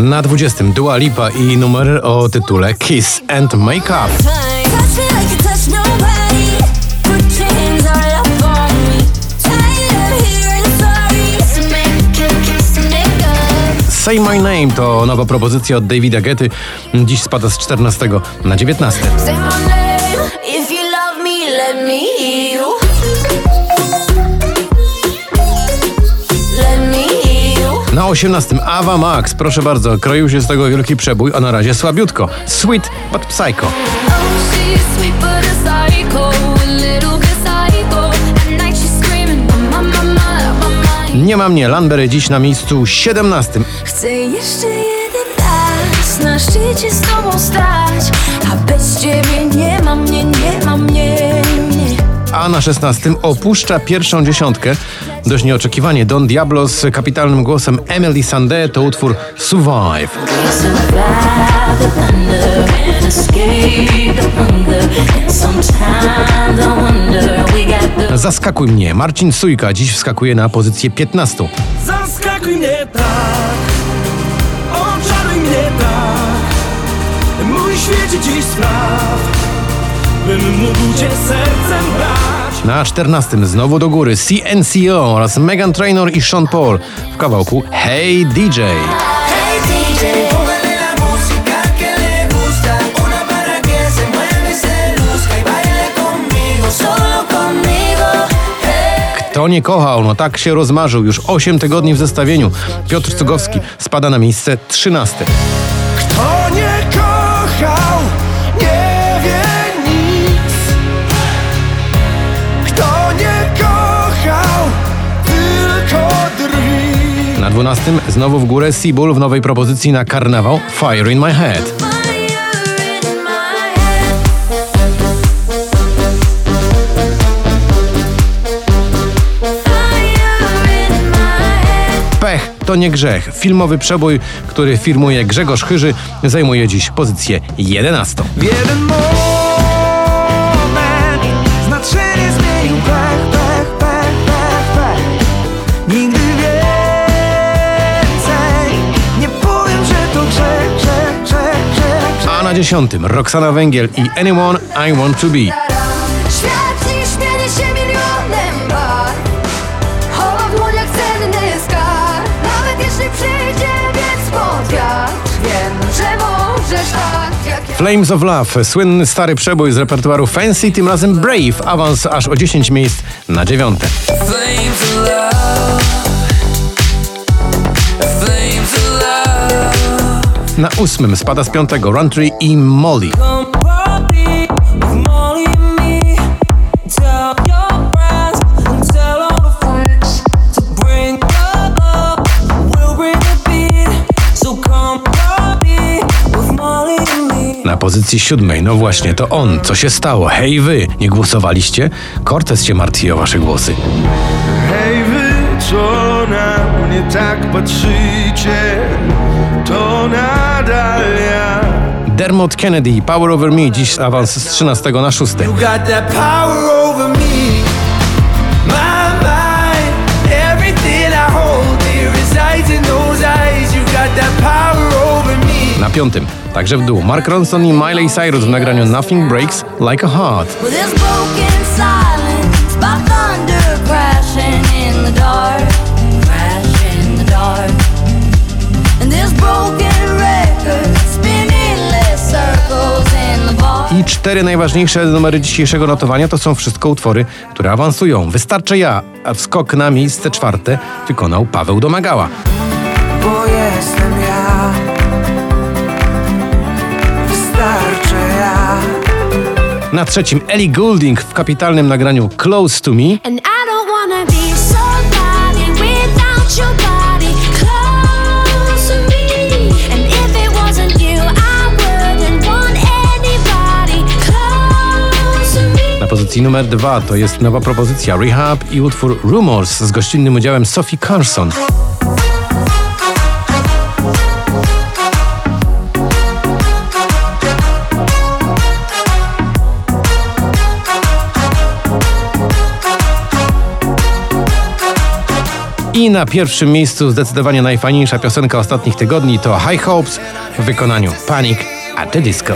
Na 20 Dua Lipa i numer o tytule Kiss and Make Up. Say My Name to nowa propozycja od Davida Getty. Dziś spada z 14 na 19. 18 Ava Max, proszę bardzo, kroił się z tego wielki przebój, a na razie słabiutko. Sweet but Psycho. Nie ma mnie, Lanbery dziś na miejscu 17. Chcę jeszcze jeden raz na szczycie z tobą stać, a bez ciebie nie ma mnie, nie ma mnie, nie. A na 16 opuszcza pierwszą dziesiątkę. Dość nieoczekiwanie Don Diablo z kapitalnym głosem Emily Sandé to utwór Survive. Zaskakuj mnie. Marcin Sujka dziś wskakuje na pozycję 15. Zaskakuj mnie tak, oczaruj mnie tak. Mój świecie dziś spraw, bym mógł cię sercem brać. Na 14 znowu do góry CNCO oraz Megan Trainor i Sean Paul w kawałku Hey DJ. Kto nie kochał, no tak się rozmarzył. Już 8 tygodni w zestawieniu. Piotr Cugowski spada na miejsce 13. Na 12 znowu w górę Seabull w nowej propozycji na karnawał Fire in My Head. Pech to nie grzech. Filmowy przebój, który firmuje Grzegorz Chyży, zajmuje dziś pozycję 11. W jeden moment znaczenie zmienił pech, na 10 Roxana Węgiel i Anyone I Want to Be. Świat dziś śmienie się milionem bar Chowa w dłoniach cenny skarb Nawet jeśli przyjdzie więc pod wiatr Wiem, że możesz tak Flames of Love, słynny stary przebój z repertuaru Fancy, tym razem Brave, awans aż o 10 miejsc na dziewiąte. Flames of love. Na ósmym spada z piątego Run i Molly. Na pozycji siódmej, no właśnie, to on. Co się stało? Hej wy, nie głosowaliście? Cortez się martwi o wasze głosy. Hej wy, co na mnie tak patrzycie, to nadal ja. Dermot Kennedy, Power Over Me, dziś awans z 13 na 6. You got that power over me, my mind. Everything I hold dear resides in those eyes. You got that power over me. Na piątym, także w dół, Mark Ronson i Miley Cyrus w nagraniu Nothing Breaks Like a Heart. I cztery najważniejsze numery dzisiejszego notowania to są wszystko utwory, które awansują. Wystarczy ja, a wskok na miejsce czwarte wykonał Paweł Domagała. Bo jestem ja. Wystarczy ja. Na trzecim Ellie Goulding w kapitalnym nagraniu Close to Me. And I don't wanna be somebody without your body pozycji numer dwa to jest nowa propozycja Rehab i utwór Rumors z gościnnym udziałem Sophie Carson. I na pierwszym miejscu zdecydowanie najfajniejsza piosenka ostatnich tygodni to High Hopes w wykonaniu Panic at the Disco.